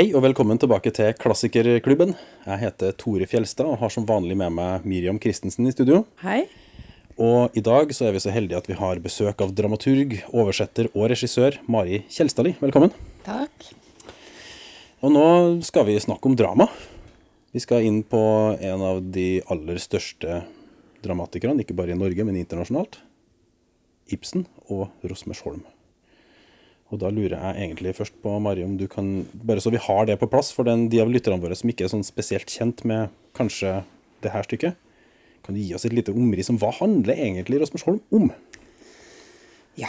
Hei og velkommen tilbake til Klassikerklubben. Jeg heter Tore Fjelstad og har som vanlig med meg Miriam Christensen i studio. Hei. Og i dag så er vi så heldige at vi har besøk av dramaturg, oversetter og regissør Mari Kjelstadli. Velkommen. Takk. Og nå skal vi snakke om drama. Vi skal inn på en av de aller største dramatikerne, ikke bare i Norge, men internasjonalt. Ibsen og Rosmersholm. Og da lurer jeg egentlig først på, Mari, om du kan, bare så vi har det på plass for den, de av lytterne våre som ikke er sånn spesielt kjent med kanskje det her stykket, kan du gi oss et lite omriss om hva handler egentlig Rosmersholm om? Ja,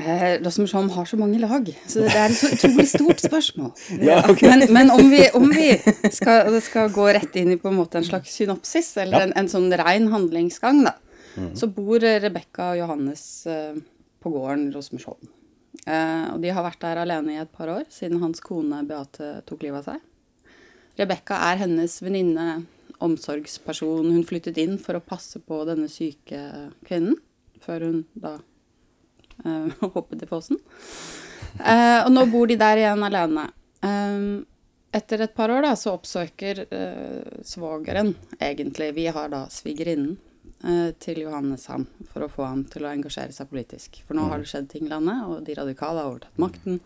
eh, Rosmersholm har så mange lag, så det er et så utrolig stort spørsmål. Ja, okay. Men, men om vi, om vi skal, skal gå rett inn i på en måte en slags synopsis, eller Ja. en, en sånn rein handlingsgang, da, så bor Rebekka og Johannes eh, på gården Rosmersholm. Eh, og de har vært der alene i et par år, siden hans kone Beate tok livet av seg. Rebekka er hennes venninne, omsorgsperson. Hun flyttet inn for å passe på denne syke kvinnen, før hun da eh, hoppet i fossen. Eh, og nå bor de der igjen alene. Etter et par år da, så oppsøker svogeren, egentlig, vi har da svigerinnen, til Johanneshamn for å få ham til å engasjere seg politisk. For nå har det skjedd ting i landet, og de radikale har overtatt makten,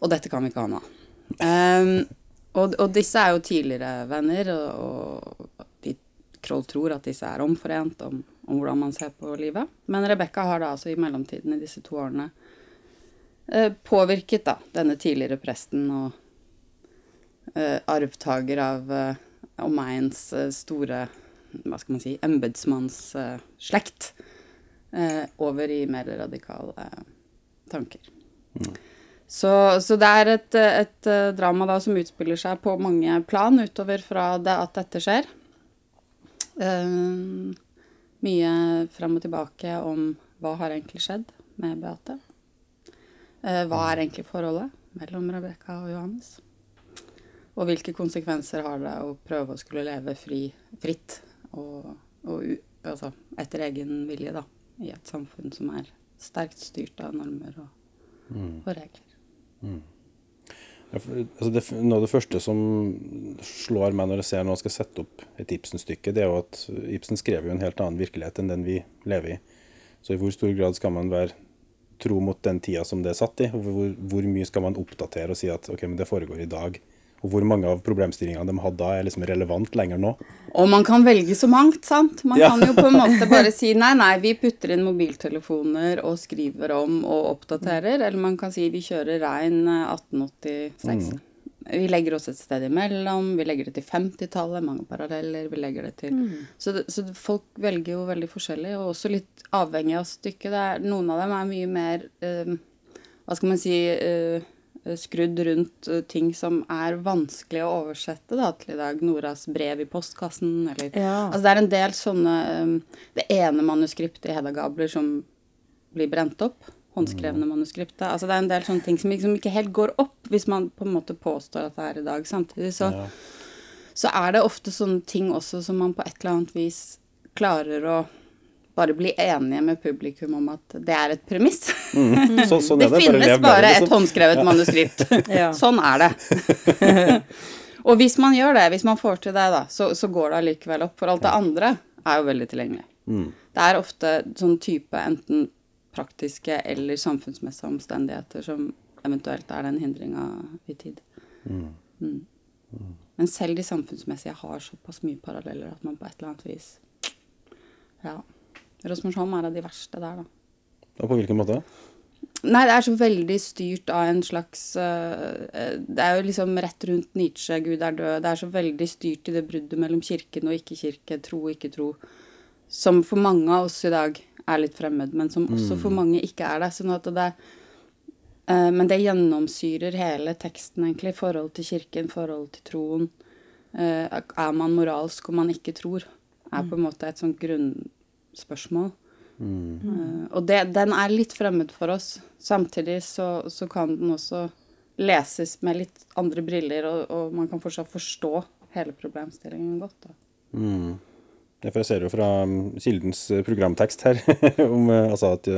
og dette kan vi ikke ha nå. Um, og, og disse er jo tidligere venner, og, og de, Kroll tror at disse er omforent om, om hvordan man ser på livet. Men Rebekka har da altså i mellomtiden i disse to årene eh, påvirket da denne tidligere presten og eh, arvtaker av eh, omegnens eh, store hva skal man si, embetsmannsslekt eh, over i mer radikale tanker. Så, så det er et, et eh, drama da som utspiller seg på mange plan utover fra det at dette skjer. Uh, mye frem og tilbake om hva har egentlig skjedd med Beate. Uh, hva er egentlig forholdet mellom Rebekka og Johannes? Og hvilke konsekvenser har det å prøve å skulle leve fri, fritt og, og altså, etter egen vilje, da, i et samfunn som er sterkt styrt av normer og, og regler. Ja, for, altså det, noe av det første som slår meg når jeg ser noen skal sette opp et Ibsen-stykke, det er jo at Ibsen skrev jo en helt annen virkelighet enn den vi lever i. Så i hvor stor grad skal man være tro mot den tida som det er satt i? Hvor, hvor mye skal man oppdatere og si at ok, men det foregår i dag? Og hvor mange av problemstillingene de hadde da, er liksom relevant lenger nå? Og man kan velge så mangt, sant? Man Ja. kan jo på en måte bare si nei, nei, vi putter inn mobiltelefoner og skriver om og oppdaterer. Eller man kan si vi kjører rein eh, 1886. Vi legger oss et sted imellom. Vi legger det til 50-tallet, mange paralleller. Vi legger det til så, det, så folk velger jo veldig forskjellig, og også litt avhengig av stykket. Er, noen av dem er mye mer uh, Hva skal man si eh, skrudd rundt eh, ting som er vanskelig å oversette da, til i dag. Noras brev i postkassen, eller Ja. Altså det er en del sånne um, Det ene manuskriptet i Hedda Gabler som blir brent opp. Håndskrevne manuskriptet. Altså det er en del sånne ting som liksom ikke helt går opp, hvis man på en måte påstår at det er i dag. Samtidig så, Ja. så er det ofte sånne ting også som man på et eller annet vis klarer å bare bli enige med publikum om at det er et premiss. Så, sånn Det er det. finnes bare, bare et liksom. håndskrevet manuskript. Ja. Sånn er det. og hvis man gjør det, hvis man får til det, da, så, så går det allikevel opp. For alt det andre er jo veldig tilgjengelig. Det er ofte sånn type enten praktiske eller samfunnsmessige omstendigheter som eventuelt er den hindringa i tid. Mm. Men selv de samfunnsmessige har såpass mye paralleller at man på et eller annet vis Ja. Rosmersholm er av de verste der, da. Og på hvilken måte? Nei, det er så veldig styrt av en slags eh, Det er jo liksom rett rundt Nietzsche, Gud er død. Det er så veldig styrt i det bruddet mellom kirken og ikke-kirke, tro og ikke-tro, som for mange av oss i dag er litt fremmed, men som også for mange ikke er det. Sånn at det uh, Men det gjennomsyrer hele teksten, egentlig. Forhold til kirken, forhold til troen. Uh, er man moralsk om man ikke tror? Er på en måte et sånt grunnspørsmål. Uh, og det, den er litt fremmed for oss. Samtidig så, så kan den også leses med litt andre briller, og, og man kan fortsatt forstå hele problemstillingen godt. Da. Mm. for jeg ser jo fra um, Kildens eh, programtekst her om eh, altså at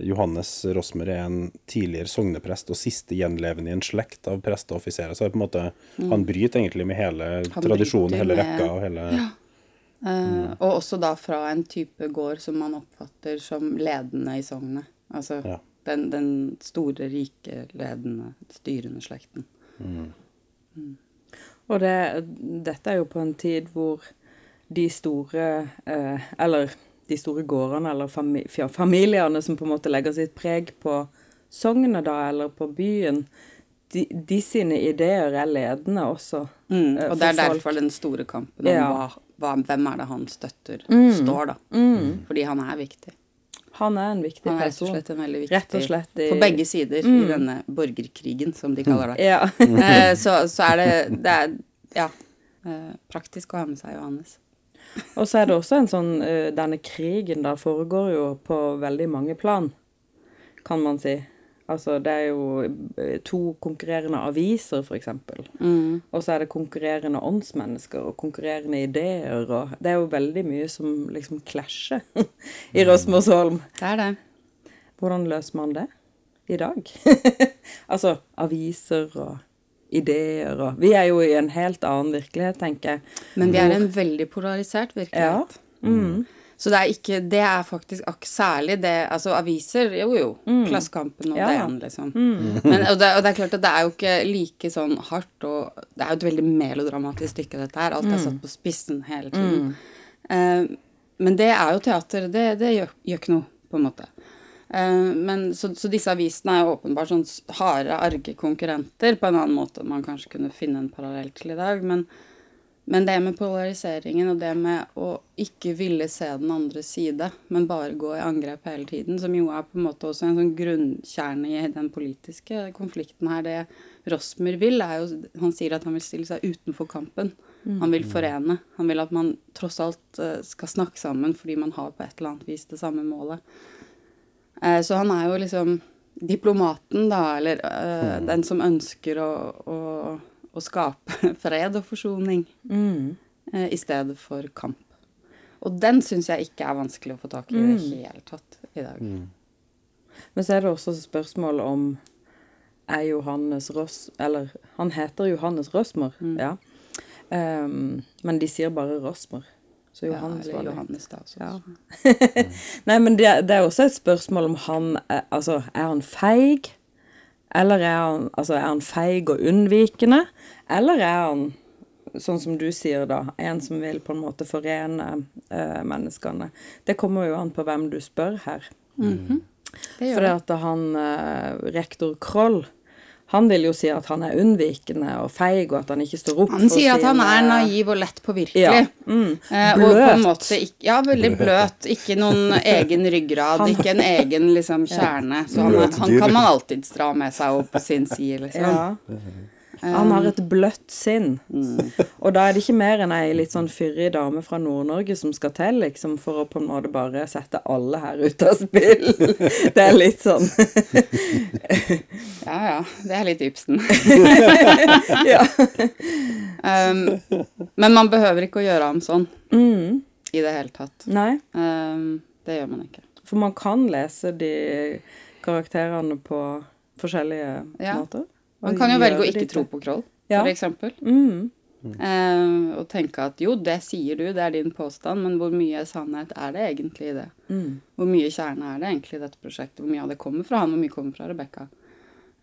Johannes Rosmer er en tidligere sogneprest og siste gjenlevende i en slekt av prester og offiserer. Så er på en måte, han bryter egentlig med hele Han tradisjonen, hele rekka og hele Eh, og også da fra en type gård som man oppfatter som ledende i sognet. Altså Ja. den, den store, rike, ledende, styrende slekten. Og det, dette er jo på en tid hvor de store eh, Eller de store gårdene eller fami ja, familiene som på en måte legger sitt preg på sognet, da, eller på byen, de, de sine ideer er ledende også. Mm, eh, og det er folk. derfor den store kampen om Ja. hva, hva, hvem er det han støtter, Mm. står, da. Fordi han er viktig. Han er en viktig Han er rett og slett en veldig viktig i- For begge sider i denne borgerkrigen, som de kaller det. Ja. Eh, så, så er det, det er, ja, eh, praktisk å ha med seg Johannes. Og så er det også en sånn eh, Denne krigen da foregår jo på veldig mange plan, kan man si. Altså det er jo eh, to konkurrerende aviser, eksempel. Mm. Og så er det konkurrerende åndsmennesker og konkurrerende ideer og Det er jo veldig mye som liksom klasjer i Rosmersholm. Det er det. Hvordan løser man det i dag? altså aviser og ideer og Vi er jo i en helt annen virkelighet, tenker jeg. Men vi er en veldig polarisert virkelighet. Ja. Mm. Så det er ikke Det er faktisk ak særlig det Altså aviser, jo jo. Klassekampen og Mm. Ja. Mm. DN, liksom. Men, og, det, og det er klart at det er jo ikke like sånn hardt og Det er jo et veldig melodramatisk stykke, dette her. Alt er Mm. satt på spissen hele tiden. Uh, men det er jo teater. Det, det gjør, gjør ikke noe, på en måte. Eh, men, så, så disse avisene er jo åpenbart sånn harde, arge konkurrenter på en annen måte man kanskje kunne finne en parallell til i dag. Men, men det med polariseringen og det med å ikke ville se den andre side, men bare gå i angrep hele tiden, som jo er på en måte også en sånn grunnkjerne i den politiske konflikten her. Det Rosmer vil, er jo Han sier at han vil stille seg utenfor kampen. Han vil forene. Han vil at man tross alt eh, skal snakke sammen fordi man har på et eller annet vis det samme målet. Eh, Så han er jo liksom diplomaten, da, eller eh, den som ønsker å, å, å skape fred og forsoning Mm. eh, i stedet for kamp. Og den syns jeg ikke er vanskelig å få tak i i det hele tatt i dag. Men så er det også spørsmål om er Johannes Ross Eller han heter Johannes Rosmer, Mm. ja. Um, men de sier bare Rosmer. Så Ja, Johannes var eller. Johannes, da. Også. Ja. Nei, men det, det er også et spørsmål om han er, Altså, er han feig? Eller er han, altså, er han feig og unnvikende? Eller er han, sånn som du sier da, en som vil på en måte forene eh, menneskene? Det kommer jo an på hvem du spør her. Det gjør For det. at han, eh, rektor Kroll, han vil jo si at han er unnvikende og feig, og at han ikke står opp Han sier at han er naiv og lett påvirkelig. Ja. Mm. Bløt. og på en måte ikke, Ja, veldig bløt. Ikke noen egen ryggrad, ikke en egen liksom kjerne. Så han, han kan man alltid dra med seg opp på sin side, liksom. Ja. Han har et bløtt sinn. Og da er det ikke mer enn ei litt sånn fyrig dame fra Nord-Norge som skal til, liksom, for å på en måte bare sette alle her ut av spill. Det er litt sånn Ja ja, det er litt Ibsen. Ja. Um, men man behøver ikke å gjøre ham sånn Mm. i det hele tatt. Nei, Um, det gjør man ikke. for man kan lese de karakterene på forskjellige Ja. måter. Man kan jo velge å ikke tro på Kroll, Ja. for eksempel. Mm. Uh, og tenke at jo, det sier du, det er din påstand, men hvor mye sannhet er det egentlig i det? Mm. Hvor mye kjerne er det egentlig i dette prosjektet? Hvor mye av det kommer fra han, hvor mye kommer fra Rebekka?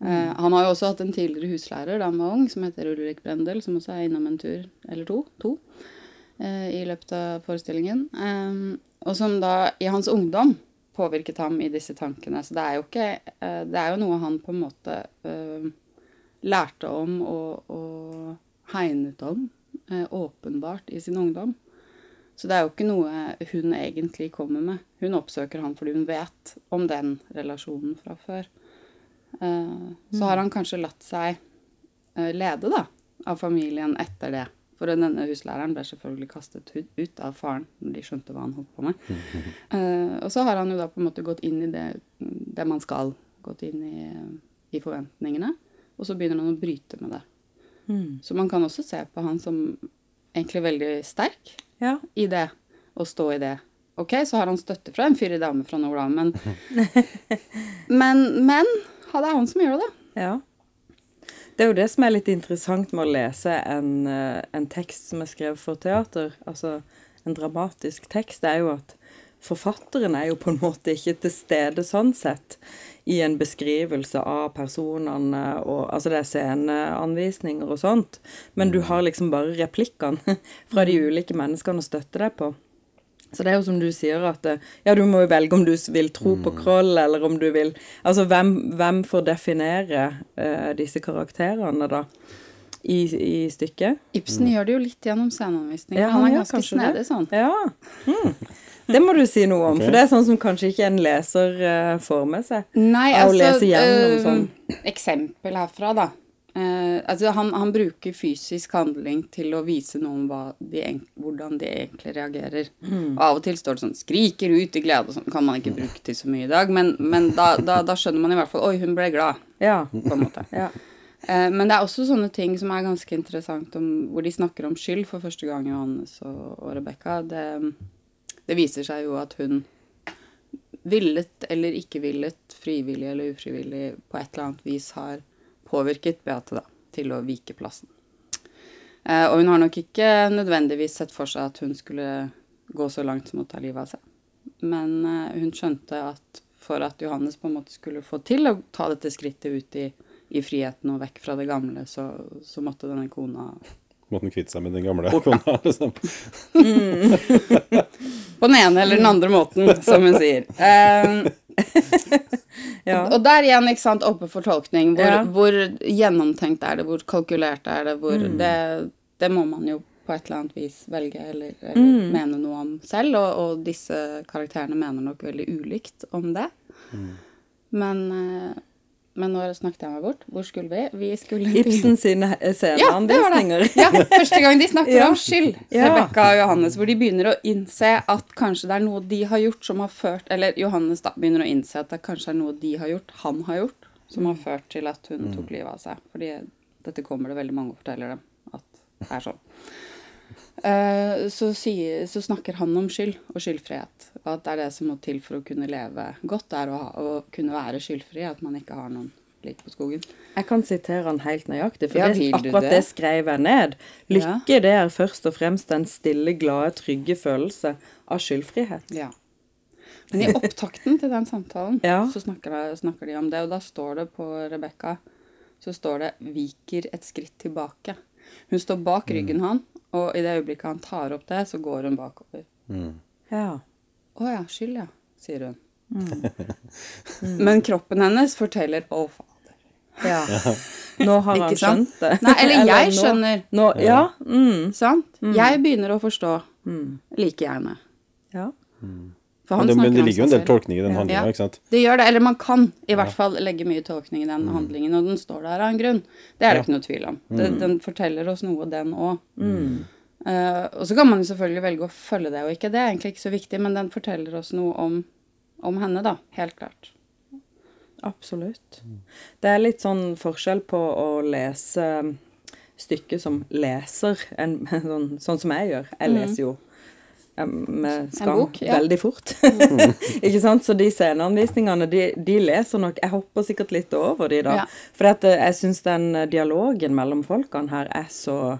Uh, han har jo også hatt en tidligere huslærer da han var ung, som heter Ulrik Brendel, som også er innom en tur, eller to, to uh, i løpet av forestillingen. Eh, og som da i hans ungdom påvirket ham i disse tankene. Så det er jo ikke eh, Det er jo noe han på en måte eh, lærte om og, og hegnet om eh, åpenbart i sin ungdom. Så det er jo ikke noe hun egentlig kommer med. Hun oppsøker han fordi hun vet om den relasjonen fra før. Eh, så har han kanskje latt seg eh, lede da, av familien etter det. For denne huslæreren ble selvfølgelig kastet ut- av faren når de skjønte hva han holdt på med. Og så har han jo da på en måte gått inn i det, det man skal. Gått inn i, i forventningene. Og så begynner han å bryte med det. Mm. Så man kan også se på han som egentlig veldig sterk Ja. i det, å stå i det Ok, så har han støtte fra en fyrig dame fra nord, da, men Men, men det er han som gjør det, da. Ja. Det er jo det som er litt interessant med å lese en, eh, en tekst som er skrevet for teater, altså en dramatisk tekst, det er jo at forfatteren er jo på en måte ikke til stede sånn sett i en beskrivelse av personene og Altså det er sceneanvisninger og sånt, men du har liksom bare replikkene fra de ulike menneskene å støtte deg på. Så det er jo som du sier at eh, ja, du må jo velge om du vil tro på Kroll, eller om du vil Altså hvem, hvem får definere uh, disse karakterene, da? I, i stykket. Ibsen gjør det jo litt gjennom sceneanvisninger, Ja, han han er ganske snedig sånn. Ja. Hmm. Det må du si noe om, okay. for det er sånn som kanskje ikke en leser uh, får med seg. Nei, altså, å lese gjennom uh, sånn. Eksempel herfra, da. Uh, altså han, han bruker fysisk handling til å vise noen hva de, hvordan de egentlig reagerer. Mm. Og av og til står det sånn 'skriker ut i glede' og sånn. Kan man ikke bruke til så mye i dag, men, men da, da, da skjønner man i hvert fall 'oi, hun ble glad', Ja. på en måte. ja. uh, men det er også sånne ting som er ganske interessant, om, hvor de snakker om skyld for første gang, Johannes og, og Rebekka. Det, det viser seg jo at hun villet eller ikke villet, frivillig eller ufrivillig, på et eller annet vis har påvirket Beate da, til å vike plassen. Eh, og hun har nok ikke nødvendigvis sett for seg at hun skulle gå så langt som å ta livet av seg. Men eh, hun skjønte at for at Johannes på en måte skulle få til å ta dette skrittet ut i, i friheten og vekk fra det gamle, så, så måtte denne kona Måtte han kvitte seg med den gamle kona, liksom. På den ene eller den andre måten, som hun sier. Um, Ja. Og der igjen, ikke sant, oppe for tolkning. Hvor, Ja. hvor gjennomtenkt er det, hvor kalkulert er det, hvor det, det må man jo på et eller annet vis velge eller, eller mene noe om selv, og, og disse karakterene mener nok veldig ulikt om det. Men, eh, men nå snakket jeg meg bort. Hvor skulle vi? Vi skulle til- Ibsen sine eh, ja, det var det. Ja, første gang de snakker Ja. om skyld, Ja. Rebekka og Johannes, hvor de begynner å innse at kanskje det er noe de har gjort som har ført Eller Johannes da begynner å innse at det kanskje er noe de har gjort, han har gjort, som har ført til at hun tok livet av seg. Fordi dette kommer det veldig mange og forteller dem at det er sånn. Eh, så, sier, så snakker han om skyld og skyldfrihet. At det er det som må til for å kunne leve godt, er å, ha, å kunne være skyldfri. At man ikke har noen lik på skogen. Jeg kan sitere han helt nøyaktig, for Ja, det, akkurat det? det skrev jeg ned. Lykke det er først og fremst den stille, glade, trygge følelse av skyldfrihet. Ja. Men i opptakten til den samtalen Ja. så snakker, de, snakker de om det, og da står det på Rebekka så står det 'viker et skritt tilbake'. Hun står bak ryggen han, og i det øyeblikket han tar opp det, så går hun bakover. Ja. 'Å ja, skyld, ja', sier hun. Men kroppen hennes forteller 'å, fader'. ja. Nå har han skjønt det. Nei, eller jeg nå- skjønner. Nå, ja. Mm, Sant? Jeg begynner å forstå like gjerne. ja. For Men han det, men det ligger jo en del tolkning i den Ja. ikke sant? Det gjør det, eller man kan i hvert fall legge mye tolkning i den handlingen, og den står der av en grunn. Det er det Ja. ikke noe tvil om. Det, den forteller oss noe, den òg. og så kan man jo selvfølgelig velge å følge det og ikke. Det er egentlig ikke så viktig, men den forteller oss noe om, om henne, da. Helt klart. Absolutt. Det er litt sånn forskjell på å lese stykket som leser, en, sånn, sånn som jeg gjør. Jeg leser jo med skam bok, ja. veldig fort. ikke sant? Så de sceneanvisningene, de, de leser nok Jeg hopper sikkert litt over de, da. Ja. For eh, jeg syns den eh, dialogen mellom folkene her er så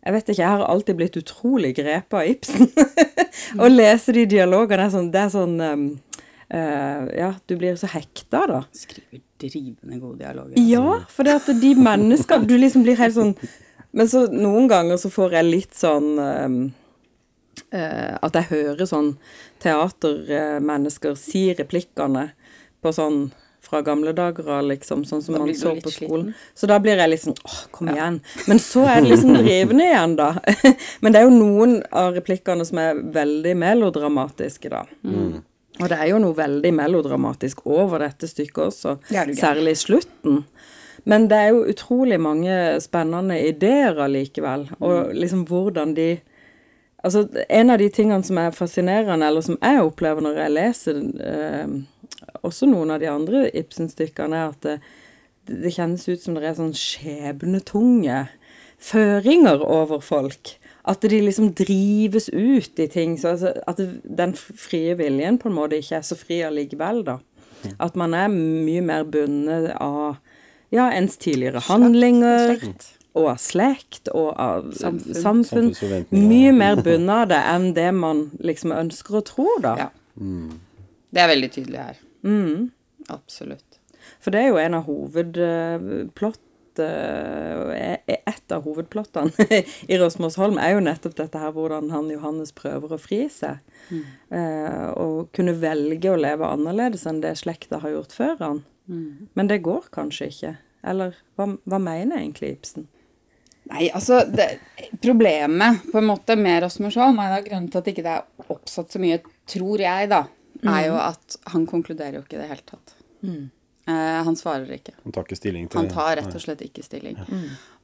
jeg vet ikke, jeg har alltid blitt utrolig grepet av Ibsen. Å lese de dialogene er sånn Det er sånn um, uh, Ja, du blir så hekta, da. Skriver drivende gode dialoger. Ja, for det at de menneskene Du liksom blir helt sånn Men så noen ganger så får jeg litt sånn eh, At jeg hører sånn teatermennesker si replikkene på sånn fra gamle dager av, liksom, sånn som man så på skolen. sliten. Så da blir jeg liksom åh, kom igjen. Men så er det liksom drivende igjen, da. Men det er jo noen av replikkene som er veldig melodramatiske, da. Og det er jo noe veldig melodramatisk over dette stykket også, Det det særlig i slutten. Men det er jo utrolig mange spennende ideer allikevel, og liksom hvordan de Altså, en av de tingene som er fascinerende, eller som jeg opplever når jeg leser eh, også noen av de andre Ibsen-stykkene, er at det, det kjennes ut som det er sånn skjebnetunge føringer over folk. At de liksom drives ut i ting. Så altså, at den frie viljen på en måte ikke er så fri allikevel, da. At man er mye mer bundet av ja, ens tidligere handlinger. slekt. Og av slekt og av Samfunn. samfunn. Mye mer bundet av det enn det man liksom ønsker å tro, da. Ja. Det er veldig tydelig her. Absolutt. For det er jo en av hovedplott eh, Et av hovedplottene i Rosmersholm er jo nettopp dette her hvordan han Johannes prøver å fri seg. Eh, og kunne velge å leve annerledes enn det slekta har gjort før han. Men det går kanskje ikke. Eller hva, hva mener egentlig Ibsen? Nei, altså det, Problemet på en måte med Rasmusson, er da grunnen til at ikke det er oppsatt så mye, tror jeg, da, er jo at han konkluderer jo ikke i det hele tatt. Eh, han svarer ikke. Han tar ikke stilling til Han tar rett og slett ikke stilling.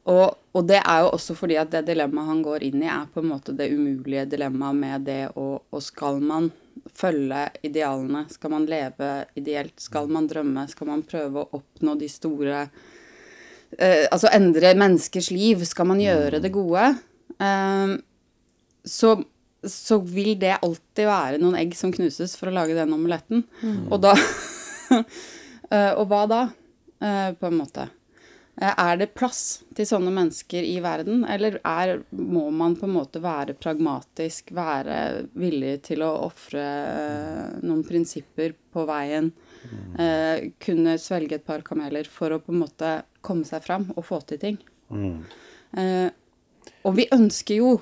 Og, og det er jo også fordi at det dilemmaet han går inn i, er på en måte det umulige dilemmaet med det å Og skal man følge idealene? Skal man leve ideelt? Skal man drømme? Skal man prøve å oppnå de store eh, Altså endre menneskers liv? Skal man gjøre det gode? Eh, så, så vil det alltid være noen egg som knuses for å lage den omeletten. Og da Eh, Og hva da, eh, på en måte? Eh, Er det plass til sånne mennesker i verden, eller er, må man på en måte være pragmatisk, være villig til å ofre eh, noen prinsipper på veien, eh, kunne svelge et par kameler for å på en måte komme seg fram og få til ting? Eh, og vi ønsker jo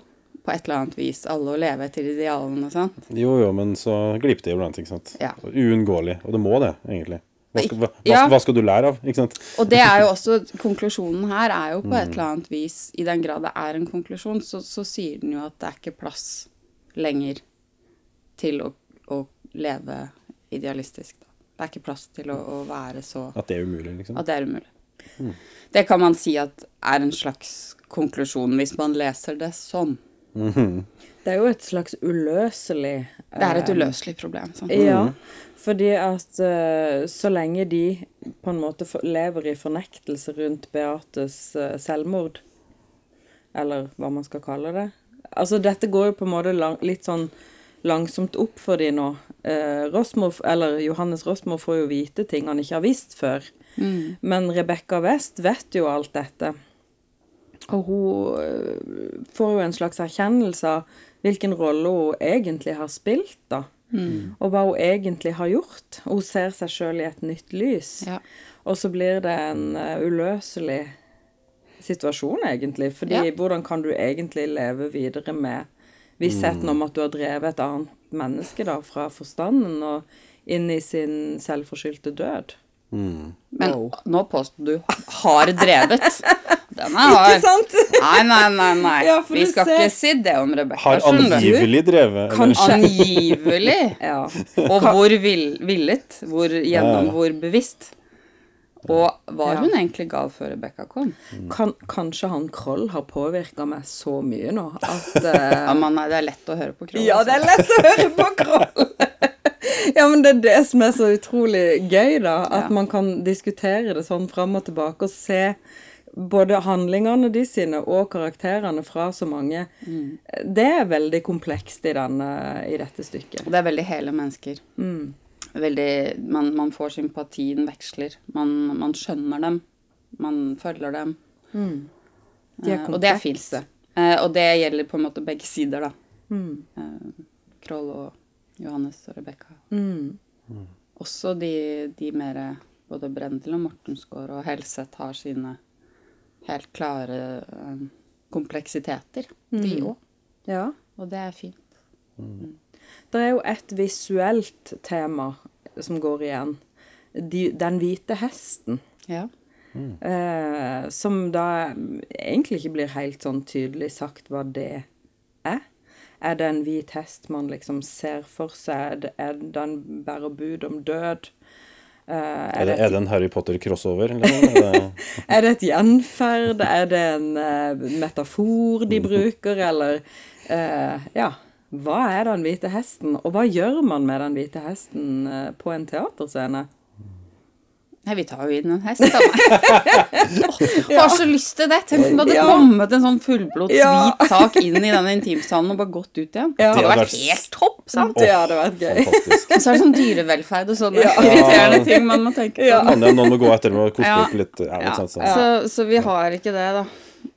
på et eller annet vis alle å leve etter idealene, sant? Jo, jo, men så glipper det iblant, ikke sant. Ja. Uunngåelig. Og det må det, egentlig. Hva skal, hva, hva, Ja. hva skal du lære av, ikke sant? Og det er jo også Konklusjonen her er jo på et eller annet vis, i den grad det er en konklusjon, så, så sier den jo at det er ikke plass lenger til å, å leve idealistisk. Da. Det er ikke plass til å, å være så At det er umulig, liksom. At det er umulig. Det kan man si at er en slags konklusjon, hvis man leser det sånn. Det er jo et slags uløselig Det er et uløselig problem. Sant? Ja, fordi at eh, så lenge de på en måte lever i fornektelse rundt Beates eh, selvmord, eller hva man skal kalle det Altså, dette går jo på en måte lang, litt sånn langsomt opp for de nå. Eh, Rosmo, eller Johannes Rosmo får jo vite ting han ikke har visst før. Men Rebekka West vet jo alt dette. Og hun øh, får jo en slags erkjennelse av hvilken rolle hun egentlig har spilt, da. Og hva hun egentlig har gjort. Hun ser seg sjøl i et nytt lys. Ja. Og så blir det en øh, uløselig situasjon, egentlig. Fordi Ja. hvordan kan du egentlig leve videre med vissheten om at du har drevet et annet menneske da, fra forstanden og inn i sin selvforskyldte død? Men nå påstår du 'har drevet'. Den er hard. Ikke sant? Nei, nei, nei. nei. Ja, Vi skal ikke si det om Rebekka. Har angivelig drevet Kan Angivelig. Ja. Og hvor vill, villet. Hvor gjennom, Ja. hvor bevisst. Og var Ja. hun egentlig gal før Rebekka kom? Kan, kanskje han Kroll har påvirka meg så mye nå at uh... Ja, man, det er lett å høre på Kroll. Ja, det er lett å høre på Kroll! ja, men det er det som er så utrolig gøy, da. At Ja. man kan diskutere det sånn fram og tilbake og se både handlingene de sine og karakterene fra så mange. Det er veldig komplekst i, denne, i dette stykket. Det er veldig hele mennesker. Veldig, man, man får sympatien veksler. Man, man skjønner dem. Man følger dem. De er Eh, og det er fint. komplekse. Eh, og det gjelder på en måte begge sider, da. Eh, Kroll og Johannes og Rebekka. Også de, de mer Både Brendel og Mortensgaard og Helseth har sine helt klare um, kompleksiteter, de òg. Ja. Og det er fint. Det er jo et visuelt tema som går igjen. De, den hvite hesten. Ja. Eh, som da egentlig ikke blir helt sånn tydelig sagt hva det er. Er det en hvit hest man liksom ser for seg? Er det- den bærer bud om død? Uh, Er er, det, er det en Harry Potter-crossover? Liksom? Er det, et gjenferd? Er det en uh, metafor de bruker, eller uh, Ja. Hva er den hvite hesten, og hva gjør man med den hvite hesten på en teaterscene? Nei, vi tar jo inn en hest, da. Har så lyst til det. Tenk om det hadde Ja. kommet en sånn fullblods Ja. hvit sak inn i denne intimsalen og bare gått ut igjen. Ja. Det hadde vært helt topp, sant? Det hadde vært gøy. Og så er det sånn dyrevelferd og sånne Ja. irriterende ting man må tenke på. Ja. Kan det noen må gå etter med å koste Ja. opp litt? Ja, litt Ja. sånn, sånn. Så, så vi har ikke det, da.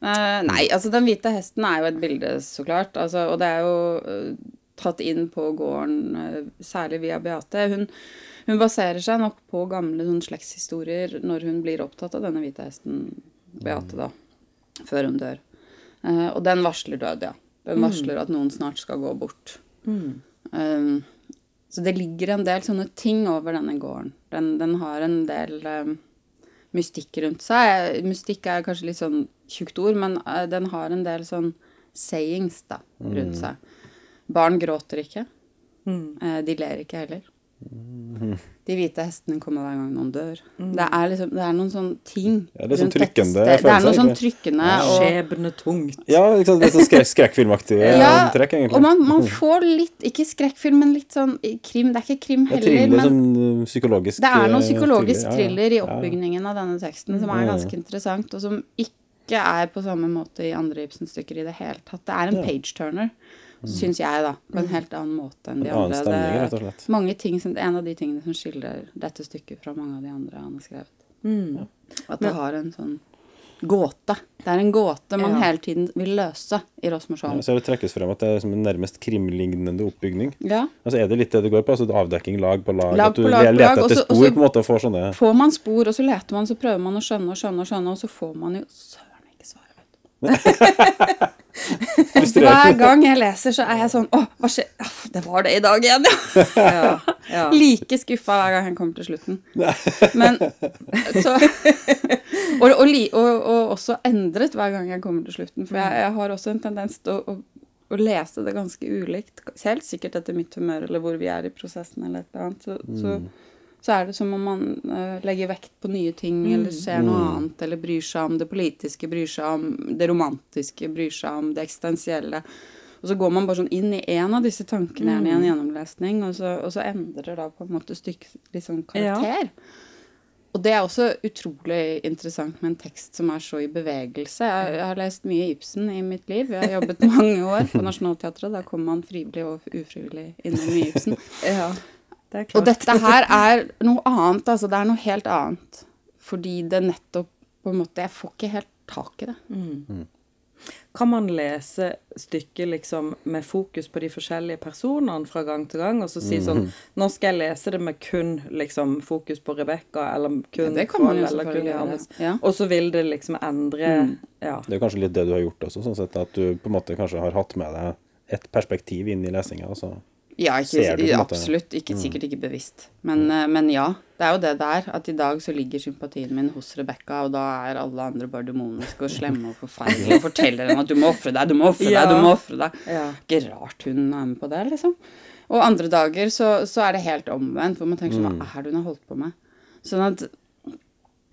Eh, nei, altså Den hvite hesten er jo et bilde, så klart. Altså, og det er jo eh, tatt inn på gården, eh, særlig via Beate. Hun, hun baserer seg nok på gamle sånn, slektshistorier når hun blir opptatt av denne hvite hesten, Beate, da. Før hun dør. Uh, og den varsler død, ja. Den varsler at noen snart skal gå bort. Um, så det ligger en del sånne ting over denne gården. Den, den har en del um, mystikk rundt seg. Mystikk er kanskje litt sånn tjukt ord, men uh, den har en del sånn sayings da, rundt seg. Barn gråter ikke. Uh, de ler ikke heller. De hvite hestene kommer hver gang noen dør. Det, er liksom, det er noen sånne ting Ja, det er sånn trykkende. Det er noe sånn trykkende trykkende og Skjebnetungt. Ja, ikke sant? er sånn skrek, skrekkfilmaktig ja, trekk, egentlig. og man, man får litt, ikke skrekkfilm, men litt sånn krim. Det er ikke krim heller, heller, thriller, men sånn uh, psykologisk det er noe uh, psykologisk ja, ja. thriller i Ja, ja. oppbygningen av denne teksten som er ganske interessant, og som ikke er på samme måte i andre Ibsen-stykker i det hele tatt. Det er en page-turner, syns jeg, da. På en helt annen måte enn de En andre. stemning, Det- rett og slett. Mange ting En av de tingene som skiller dette stykket fra mange av de andre han har skrevet. At det har en sånn gåte. Det er en gåte man Ja. hele tiden vil løse i Ja, så det trekkes frem at det er som en nærmest krimlignende oppbygning. Ja. Altså Er det litt det det går på? altså Avdekking lag på lag? Lag at du på lag leter etter spor Også, på en måte og får sånne Får man spor, og så leter man, så prøver man å og skjønne, og skjønne, og skjønne, og så får man jo søren ikke svaret, vet du. Hver gang jeg leser, så er jeg sånn Å, hva skjer? Ja, Det var det i dag igjen, ja. Ja, ja. Like skuffa hver gang jeg kommer til slutten. Men så og, og, og, og også endret hver gang jeg kommer til slutten. For jeg, jeg har også en tendens til å, å, å lese det ganske ulikt. Helt sikkert etter mitt humør eller hvor vi er i prosessen eller et eller annet. Så, så, så er det som om man uh, legger vekt på nye ting eller ser noe annet eller bryr seg om det politiske, bryr seg om det romantiske, bryr seg om det eksistensielle. Og så går man bare sånn inn i en av disse tankene mm. i en gjennomlesning, og så, og så endrer da på en måte stykket litt sånn karakter. Og det er også utrolig interessant med en tekst som er så i bevegelse. Jeg, jeg har lest mye Ibsen i mitt liv. Jeg har jobbet mange år på Nationaltheatret. Da kommer man frivillig og ufrivillig innom mye Ibsen. ja. Det er klart. Og dette her er noe annet, altså. Det er noe helt annet. Fordi det nettopp på en måte Jeg får ikke helt tak i det. Kan man lese stykket liksom med fokus på de forskjellige personene fra gang til gang, og så si sånn Nå skal jeg lese det med kun liksom fokus på Rebekka, eller kun Ja, det kan man eller kun Johannes. ja. Og så vil det liksom endre Ja. Det er kanskje litt det du har gjort også, sånn sett at du på en måte kanskje har hatt med deg et perspektiv inn i lesinga. Altså. Ja, ikke, Ser du på absolutt. Ikke, sikkert ikke bevisst. Men, mm. men ja. Det er jo det det er. At i dag så ligger sympatien min hos Rebekka, og da er alle andre bare demoniske og slemme og forferdelige og forteller henne at du må ofre deg, du må ofre Ja. deg, du må ofre deg. Ja. Ikke rart hun er med på det, liksom. Og andre dager så, så er det helt omvendt, hvor man tenker sånn Hva er det hun har holdt på med? Sånn at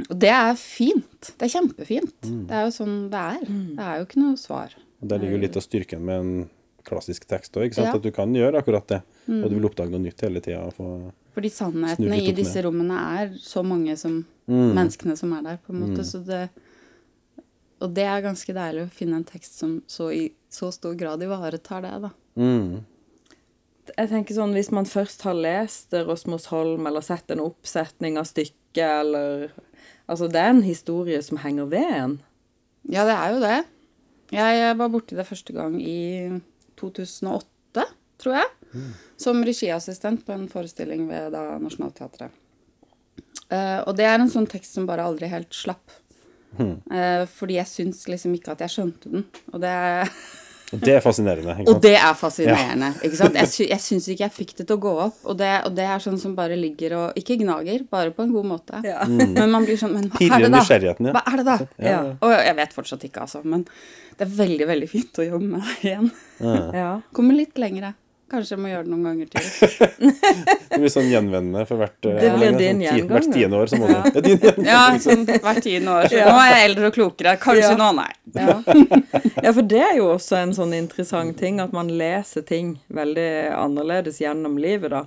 Og det er fint. Det er kjempefint. Det er jo sånn det er. Det er jo ikke noe svar. Og Der ligger jo litt av styrken med en klassisk tekst òg, Ja. at du kan gjøre akkurat det. Og du vil oppdage noe nytt hele tida. Fordi sannhetene i disse ned. rommene er så mange som menneskene som er der, på en måte. Så det Og det er ganske deilig å finne en tekst som så i så stor grad ivaretar det, da. Mm. Jeg tenker sånn, Hvis man først har lest Rosmos Holm, eller sett en oppsetning av stykket, eller Altså, det er en historie som henger ved en. Ja, det er jo det. Jeg var borti det første gang i 2008, tror jeg. Som regiassistent på en forestilling ved da Nationaltheatret. Uh, og det er en sånn tekst som bare aldri helt slapp. Eh, fordi jeg syns liksom ikke at jeg skjønte den. Og det det er fascinerende. Ikke Og det er fascinerende. ikke sant? Jeg, sy jeg syns ikke jeg fikk det til å gå opp. Og det, og det er sånn som bare ligger og Ikke gnager, bare på en god måte. Ja. Men man blir sånn Men hva er det, da? ja. Hva er det, da? Ja. Og jeg vet fortsatt ikke, altså. Men det er veldig, veldig fint å jobbe med deg igjen. ja. Kommer litt lengre. Kanskje jeg må gjøre det noen ganger til. Det blir sånn gjenvendende for hvert eh, Det blir sånn din ti- Hvert tiende år så må du ja. Ja, sånn hvert tiende år. Så Ja. nå er jeg eldre og klokere. Kanskje Ja. nå, nei. Ja. ja, for det er jo også en sånn interessant ting, at man leser ting veldig annerledes gjennom livet, da.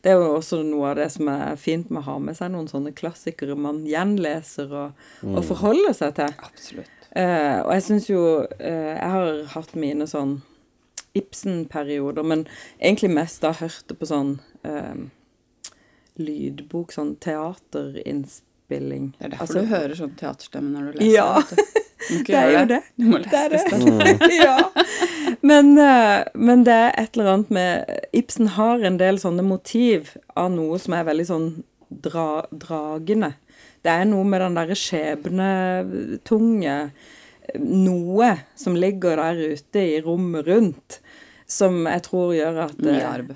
Det er jo også noe av det som er fint med å ha med seg noen sånne klassikere man gjenleser og, og forholder seg til. Absolutt. Uh, og jeg syns jo uh, Jeg har hatt mine sånn Ibsen-perioder, men egentlig mest da hørte på sånn eh, lydbok, sånn teaterinnspilling. Det er derfor Altså- du hører sånn teaterstemme når du leser. Ja. du. Det er jo det. Du må lese det. det. ja. Men, eh, men det er et eller annet med Ibsen har en del sånne motiv av noe som er veldig sånn dra, dragende. Det er noe med den derre skjebnetunge Noe som ligger der ute i rommet rundt, som jeg tror gjør at Mye eh, arv.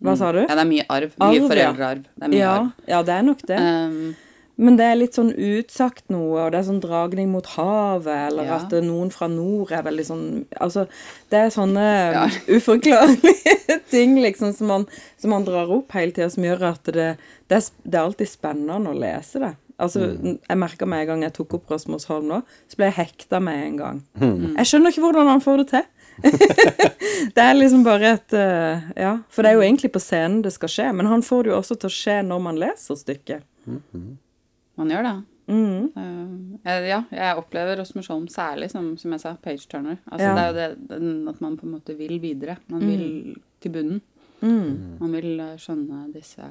Hva sa du? Ja, det er mye arv. Mye Arv, foreldrearv. Det er mye Ja, arv. ja, det er nok det. Um, Men det er litt sånn utsagt noe, og det er sånn dragning mot havet, eller Ja. at noen fra nord er veldig sånn Altså, det er sånne uforklarlige ting, liksom, som man, som man drar opp hele tida, som gjør at det, det, er, det er alltid spennende å lese det. Altså, Jeg merka med en gang jeg tok opp Rasmus Holm nå, så ble jeg hekta med en gang. Jeg skjønner ikke hvordan han får det til. det er liksom bare et uh, Ja, for det er jo egentlig på scenen det skal skje, men han får det jo også til å skje når man leser stykket. man gjør det. Mm. Uh, ja, jeg opplever Rasmus Holm særlig som, som jeg sa, page-turner. Altså, Ja. Det er jo det, den, at man på en måte vil videre. Man vil til bunnen. Mm. Man vil eh, skjønne disse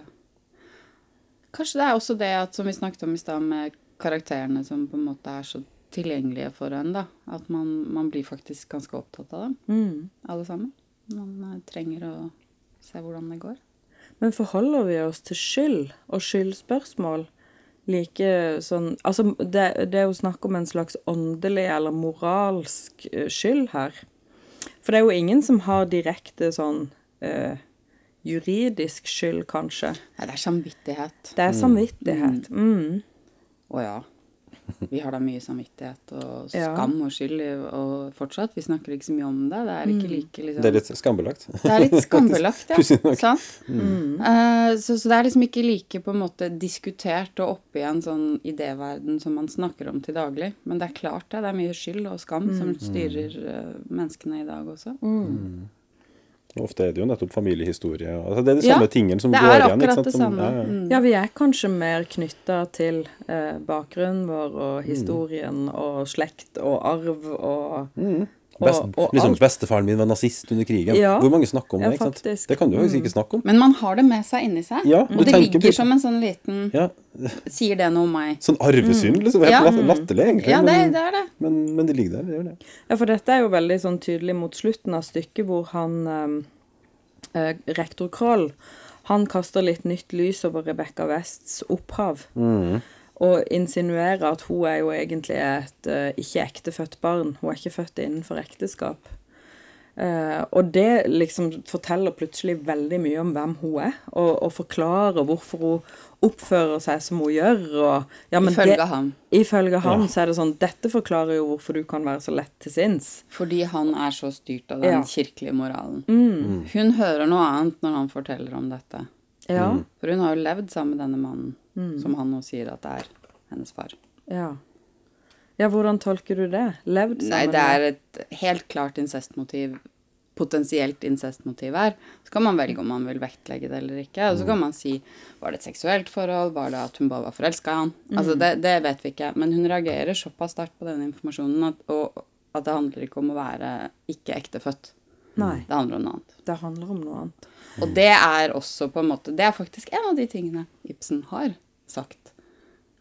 Kanskje det er også det at, som vi snakket om i stad, med karakterene som på en måte er så tilgjengelige for en, da. At man, man blir faktisk ganske opptatt av dem, Mm. alle sammen. Man eh, trenger å se hvordan det går. Men forholder vi oss til skyld og skyldspørsmål like sånn Altså, det, det er jo snakk om en slags åndelig eller moralsk eh, skyld her. For det er jo ingen som har direkte sånn eh, juridisk skyld, kanskje. Nei, det er samvittighet. Det er samvittighet. Mm. Å ja. Vi har da mye samvittighet og Ja. skam og skyld, og fortsatt. Vi snakker ikke så mye om det. Det er ikke like liksom Det er litt skambelagt. Det er litt skambelagt, ja. Nok. Sant? Eh, så, så det er liksom ikke like på en måte diskutert og oppe i en sånn idéverden som man snakker om til daglig. Men det er klart det. Det er mye skyld og skam som styrer uh, menneskene i dag også. Og Ofte er det jo nettopp familiehistorie. Altså, det er de Ja, samme tingene som det går er igjen. ikke akkurat sant? det Som- ja, ja. Mm. Ja, vi er kanskje mer knytta til eh, bakgrunnen vår og historien og slekt og arv og, Best, og, og liksom, alt. Bestefaren min var nazist under krigen. Ja. Hvor mange snakker om Ja, det? ikke sant? Det kan du faktisk ikke snakke om. Men man har det med seg inni seg. Ja, og det ligger på- som en sånn liten Ja, Sier det noe om meg? Sånn arvesynd, liksom. Helt Ja. latterlig, egentlig. Ja, det, men, det er det. men, men det ligger der. Det gjør det. Ja, for dette er jo veldig sånn tydelig mot slutten av stykket, hvor han eh, eh, Rektor Kroll han kaster litt nytt lys over Rebekka Wests opphav. Og insinuerer at hun er jo egentlig et uh, ikke ektefødt barn. Hun er ikke født innenfor ekteskap. Uh, og det liksom forteller plutselig veldig mye om hvem hun er, og, og forklarer hvorfor hun oppfører seg som hun gjør. Og, ja, men Ifølge det- ham. Ifølge ham Ja. så er det sånn Dette forklarer jo hvorfor du kan være så lett til sinns. Fordi han er så styrt av den Ja. kirkelige moralen. Mm. Hun hører noe annet når han forteller om dette. Ja. For hun har jo levd sammen med denne mannen, Mm. som han nå sier at det er hennes far. Ja. ja, hvordan tolker du det? Levd sammen Nei, det er et helt klart incestmotiv, potensielt incestmotiv her. Så kan man velge om man vil vektlegge det eller ikke. Og så kan man si var det et seksuelt forhold, var det at hun bare var forelska i han? Altså, det, det vet vi ikke. Men hun reagerer såpass sterkt på denne informasjonen at, og, at det handler ikke om å være ikke ektefødt. Nei, Det handler om noe annet. det handler om noe annet. Og det er også på en måte Det er faktisk en av de tingene Ibsen har sagt.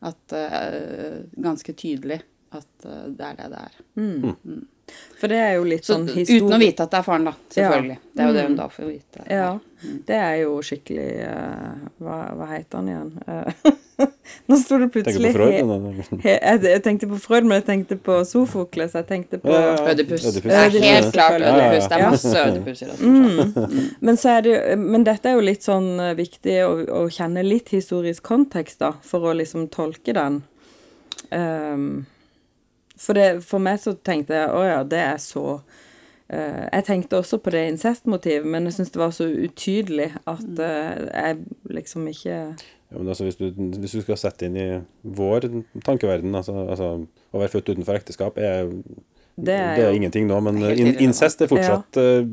At eh, Ganske tydelig at eh, det er det det er. For det er jo litt Så sånn uten å vite at det er faren, da. Selvfølgelig. Det er jo det hun da får vite. Ja, det er jo skikkelig uh, hva, hva heter han igjen? Uh, Nå sto det Tenker plutselig på Freud. he- he- jeg, jeg tenkte på Freud, men jeg tenkte på Sofokles. Jeg tenkte på Ja, ja, Ødipus. Ødipus. Det er helt klart Ja, ja, ja. Ødipus. Det er masse Ødipus i det. Men, så er det, men dette er jo litt sånn eh, viktig å, å kjenne litt historisk kontekst, da, for å liksom tolke den. Ehm, for, det, for meg så tenkte jeg å ja, det er så uh, Jeg tenkte også på det incestmotivet, men jeg syns det var så utydelig at uh, jeg liksom ikke Ja, men altså, hvis, du, hvis du skal sette inn i vår tankeverden altså, altså, Å være født utenfor ekteskap er, Det er det er jo- ingenting nå, men in, incest er fortsatt ja.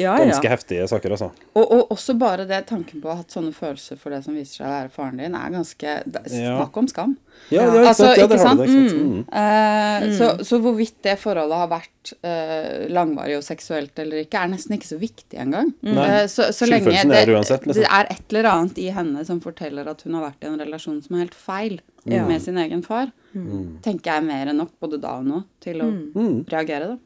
Ja, ganske ja. heftige saker, altså. Og, og også bare det tanken på å ha hatt sånne følelser for det som viser seg å være faren din, er ganske Snakk om skam. Ja, ikke Altså, sant? det, ikke sant? det. Ikke sant? Mm. Mm. så, så hvorvidt det forholdet har vært uh, langvarig og seksuelt eller ikke, er nesten ikke så viktig engang. Eh, så, så lenge det, er uansett, liksom. det er et eller annet i henne som forteller at hun har vært i en relasjon som er helt feil Ja. med sin egen far, Mm. tenker jeg mer enn nok både da og nå til å reagere, da.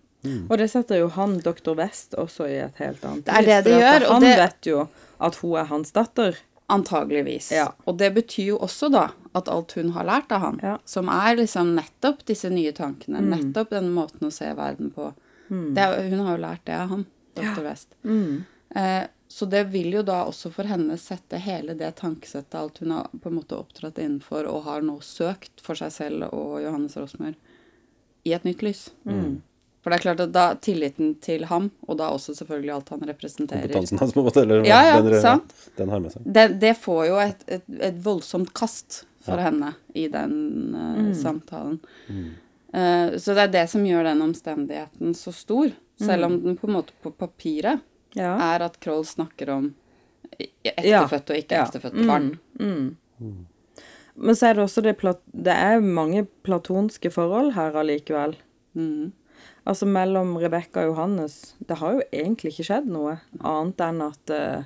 Og det setter jo han, dr. West, også i et helt annet Det er det det gjør, og Han det- vet jo at hun er hans datter. Antageligvis. Ja. Og det betyr jo også da at alt hun har lært av han, Ja. som er liksom nettopp disse nye tankene, Mm. nettopp den måten å se verden på det, er- Hun har jo lært det av han, dr. West. Mm. Eh, så det vil jo da også for henne sette hele det tankesettet, alt hun har på en måte opptrådt innenfor og har nå søkt for seg selv og Johannes Rosmer, i et nytt lys. Mm. For det er klart at da tilliten til ham, og da også selvfølgelig alt han representerer Kompetansen hans, på en måte. Eller Ja, ja, den, sant. den har med seg. det, det får jo et, et, et voldsomt kast for henne i den eh, samtalen. Eh, så det er det som gjør den omstendigheten så stor. Selv om den på en måte på papiret Ja. er at Kroll snakker om Ja. ektefødte og ikke Ja. ektefødte barn. Men så er det også det plat Det er mange platonske forhold her allikevel. Mm. Altså mellom Rebekka og Johannes Det har jo egentlig ikke skjedd noe annet enn at uh,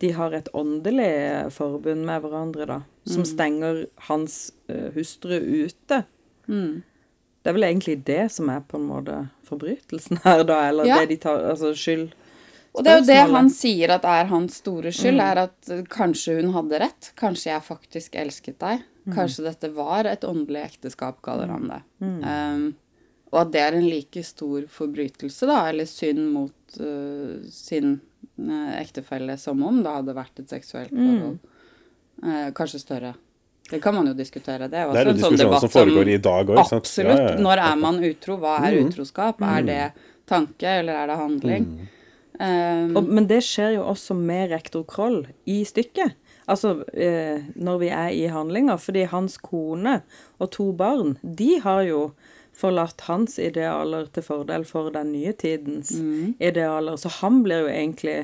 de har et åndelig forbund med hverandre, da. Som stenger hans uh, hustru ute. Mm. Det er vel egentlig det som er på en måte forbrytelsen her, da. Eller Ja. det de tar Altså skyld. Og det er jo det han sier at er hans store skyld, er at kanskje hun hadde rett. Kanskje jeg faktisk elsket deg. Kanskje dette var et åndelig ekteskap, kaller han det. Um, og at det er en like stor forbrytelse, da, eller synd mot uh, sin uh, ektefelle som om det hadde vært et seksuelt forhold. Uh, kanskje større. Det kan man jo diskutere. Det er jo Det er også en sånn debatt som foregår i dag òg. Absolutt. Ja, ja, ja. Når er man utro? Hva er utroskap? Er det tanke, eller er det handling? Mm. Um, Og, men det skjer jo også med rektor Kroll i stykket. Altså eh, når vi er i handlinger. Fordi hans kone og to barn, de har jo forlatt hans idealer til fordel for den nye tidens idealer. Så han blir jo egentlig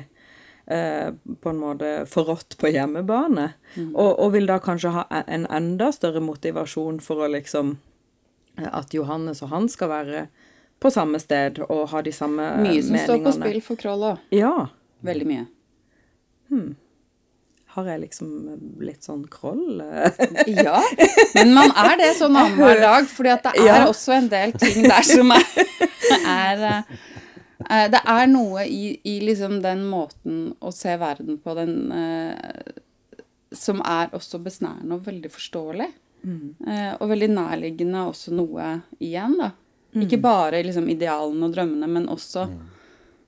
eh, på en måte forrådt på hjemmebane. Og, og vil da kanskje ha e- en enda større motivasjon for å liksom eh, At Johannes og han skal være på samme sted og har de samme meningene. mye som står på spill for Kroll òg. Ja. Veldig mye. Har jeg liksom blitt sånn kroll? Ja, men man er det sånn annenhver dag, fordi at det er Ja. også en del ting der som er, er eh, Det er noe i, i liksom den måten å se verden på, den eh, som er også besnærende og veldig forståelig. Eh, og veldig nærliggende også noe igjen, da. Ikke bare liksom idealene og drømmene, men også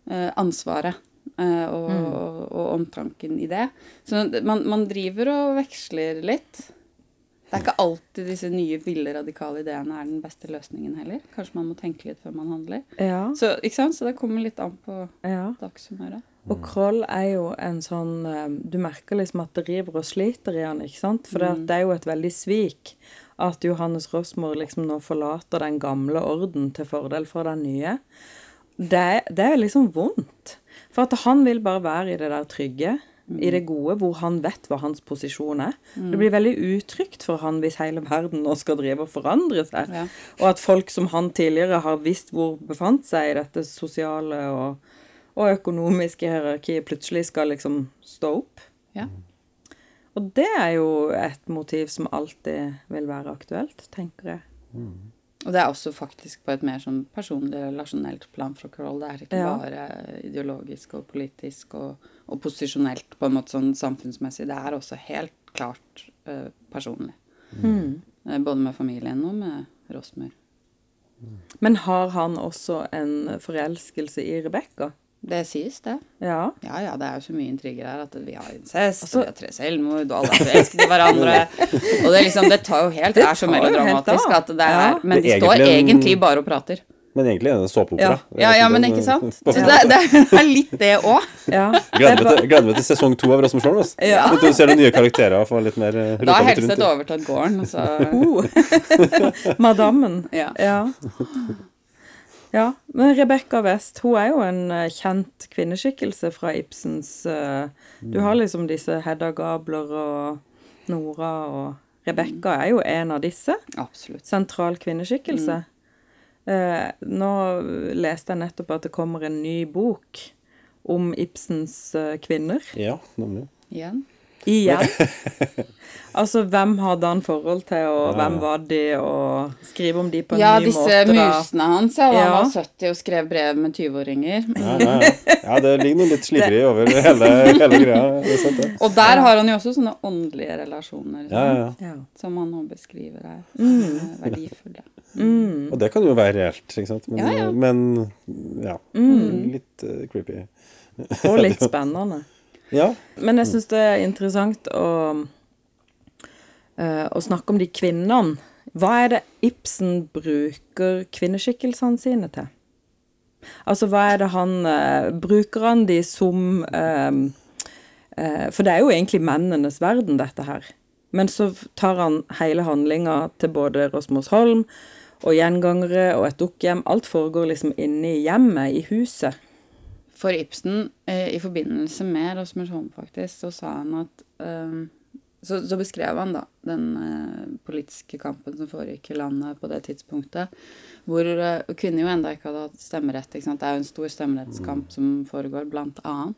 eh, ansvaret. eh, og, og, og omtanken i det. Så man, man driver og veksler litt. Det er ikke alltid disse nye, ville, radikale ideene er den beste løsningen heller. Kanskje man må tenke litt før man handler. Ja. Så, ikke sant? Så det kommer litt an på ja. dagshumøret. Og Kroll er jo en sånn eh, Du merker liksom at det river og sliter i han, ikke sant? For mm. det er jo et veldig svik at Johannes Rosmor liksom nå forlater den gamle orden til fordel for den nye. Det, det er liksom vondt. For at han vil bare være i det der trygge, i det gode, hvor han vet hva hans posisjon er. Det blir veldig utrygt for han hvis hele verden nå skal drive og forandre seg. Ja. Og at folk som han tidligere har visst hvor befant seg i dette sosiale og, og økonomiske hierarkiet, plutselig skal liksom stå opp. Ja. Og det er jo et motiv som alltid vil være aktuelt, tenker jeg. Og det er også faktisk på et mer sånn personlig, relasjonelt plan fra Kroll. Det er ikke Ja. bare ideologisk og politisk og, og posisjonelt på en måte sånn samfunnsmessig. Det er også helt klart uh, personlig. Mm. både med familien og med Rosmer. Men har han også en forelskelse i Rebekka? Det sies, det. Ja. Ja, ja, det er jo så mye intriger her at vi har incest, Altså- og vi har tre selvmord, og alle er forelsket i hverandre. Og det, liksom, det tar jo helt Det er så melodramatisk at det er Ja. Men de står egentlig bare og prater. Men egentlig er det en såpeopera. Ja. Ja, ja, men ikke sant? Så det, det er litt det òg. Ja. Gleder meg til, til sesong to av Rasmus Holm. Du ser noen nye karakterer og får litt mer eh, Da har Helseth overtatt gården, så Uh. Madammen. Ja. Ja. Ja, men Rebekka West, hun er jo en eh, kjent kvinneskikkelse fra Ibsens eh, Du har liksom disse Hedda Gabler og Nora og Rebekka er jo en av disse. absolutt. Sentral kvinneskikkelse. Mm. nå leste jeg nettopp at det kommer en ny bok om Ibsens eh, kvinner. Ja, nemlig. Igjen. Igjen. altså, hvem hadde han forhold til, og Ja, hvem var de, og skrive om de på en Ja, ny måte? måte? da. musene hans. Ja, han var 70 og skrev brev med 20-åringer. Ja, ja, ja. ja, det ligger noe litt slibrig over hele, hele greia. Sant, ja. Og der har han jo også sånne åndelige relasjoner Ja, ja, ja. Ja. som han nå beskriver er Mm. verdifulle. Og det kan jo være reelt, ikke sant. Men Ja, ja. men, ja. Litt uh, creepy. Og litt spennende. Ja. Men jeg syns det er interessant å, eh, å snakke om de kvinnene. Hva er det Ibsen bruker kvinneskikkelsene sine til? Altså, hva er det han eh, Bruker han de som eh, For det er jo egentlig mennenes verden, dette her. Men så tar han hele handlinga til både Rosmos Holm og gjengangere og et dukkehjem. Alt foregår liksom inne i hjemmet, i huset. For Ibsen, eh, i forbindelse med Rosmersholm faktisk, så sa han at eh, så, så beskrev han da den eh, politiske kampen som foregikk i landet på det tidspunktet, hvor eh, kvinner jo enda ikke hadde hatt stemmerett. ikke sant? Det er jo en stor stemmerettskamp som foregår, blant annet.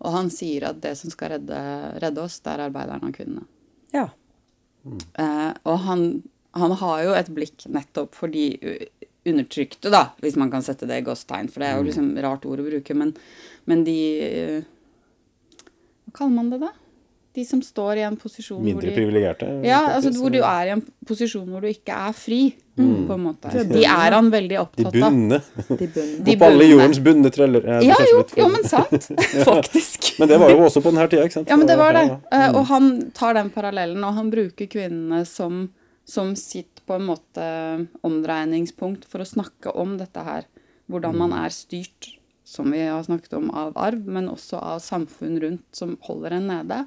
Og han sier at det som skal redde, redde oss, det er arbeiderne og kvinnene. Ja. Eh, og han, han har jo et blikk nettopp for de undertrykte, da, hvis man kan sette det i gåstegn, for det er jo liksom rart ord å bruke, men, men de Hva kaller man det, da? De som står i en posisjon Mindre hvor de privilegerte. ja, altså hvor du er i en posisjon hvor du ikke er fri, på en måte. De er han veldig opptatt av. De bundne. De Opp alle jordens bunne treller. Ja, jo, jo, men sant. Faktisk. Men det var jo også på denne tida, ikke sant? Ja, men det var det. Eh, Og han tar den parallellen, og han bruker kvinnene som, som sitt på en måte omdreiningspunkt for å snakke om dette her. Hvordan man er styrt, som vi har snakket om, av arv, men også av samfunn rundt som holder en nede.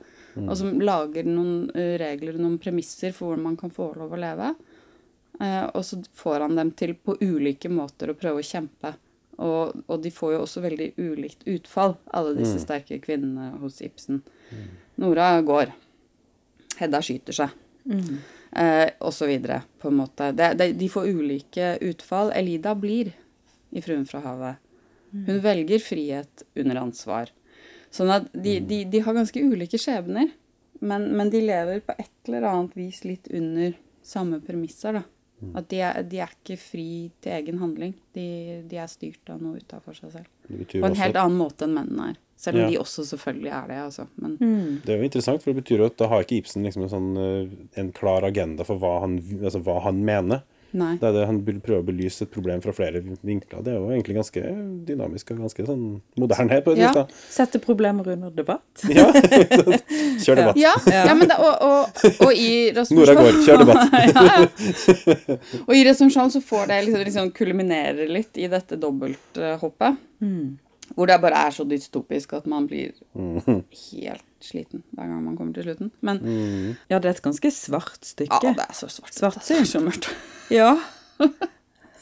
Og som lager noen eh, regler, noen premisser for hvordan man kan få lov å leve. Eh, og så får han dem til på ulike måter å prøve å kjempe. Og, og de får jo også veldig ulikt utfall, alle disse sterke kvinnene hos Ibsen. Nora går. Hedda skyter seg. Eh, osv. på en måte. Det, det, de får ulike utfall. Elida blir i 'Fruen fra havet'. Hun velger frihet under ansvar. Sånn at de, de, de har ganske ulike skjebner, men, men de lever på et eller annet vis litt under samme premisser, da. At de er, de er ikke fri til egen handling. De, de er styrt av noe utafor seg selv. På en helt annen måte enn mennene er. Selv om Ja. de også selvfølgelig er det, altså. Men Det er jo interessant, for det betyr jo at da har ikke Ibsen liksom en, sånn, eh, en klar agenda for hva han, altså hva han mener. nei. Det er det Han prøver å belyse et problem fra flere vinkler. Det er jo egentlig ganske dynamisk og ganske sånn moderne på et Ja. vis. da. Sette problemer under debatt. Ja, Kjør debatt. Ja, ja. men det, og, og, og i Nora går, kjør debatt. ja, ja. Og i Resumsjon så får det liksom, liksom kulminere litt i dette dobbelthoppet. Hvor det bare er så dystopisk at man blir helt sliten hver gang man kommer til slutten. Men Ja, det er et ganske svart stykke. ja, det er så svart. Svartsyn. Det er så mørkt. Ja.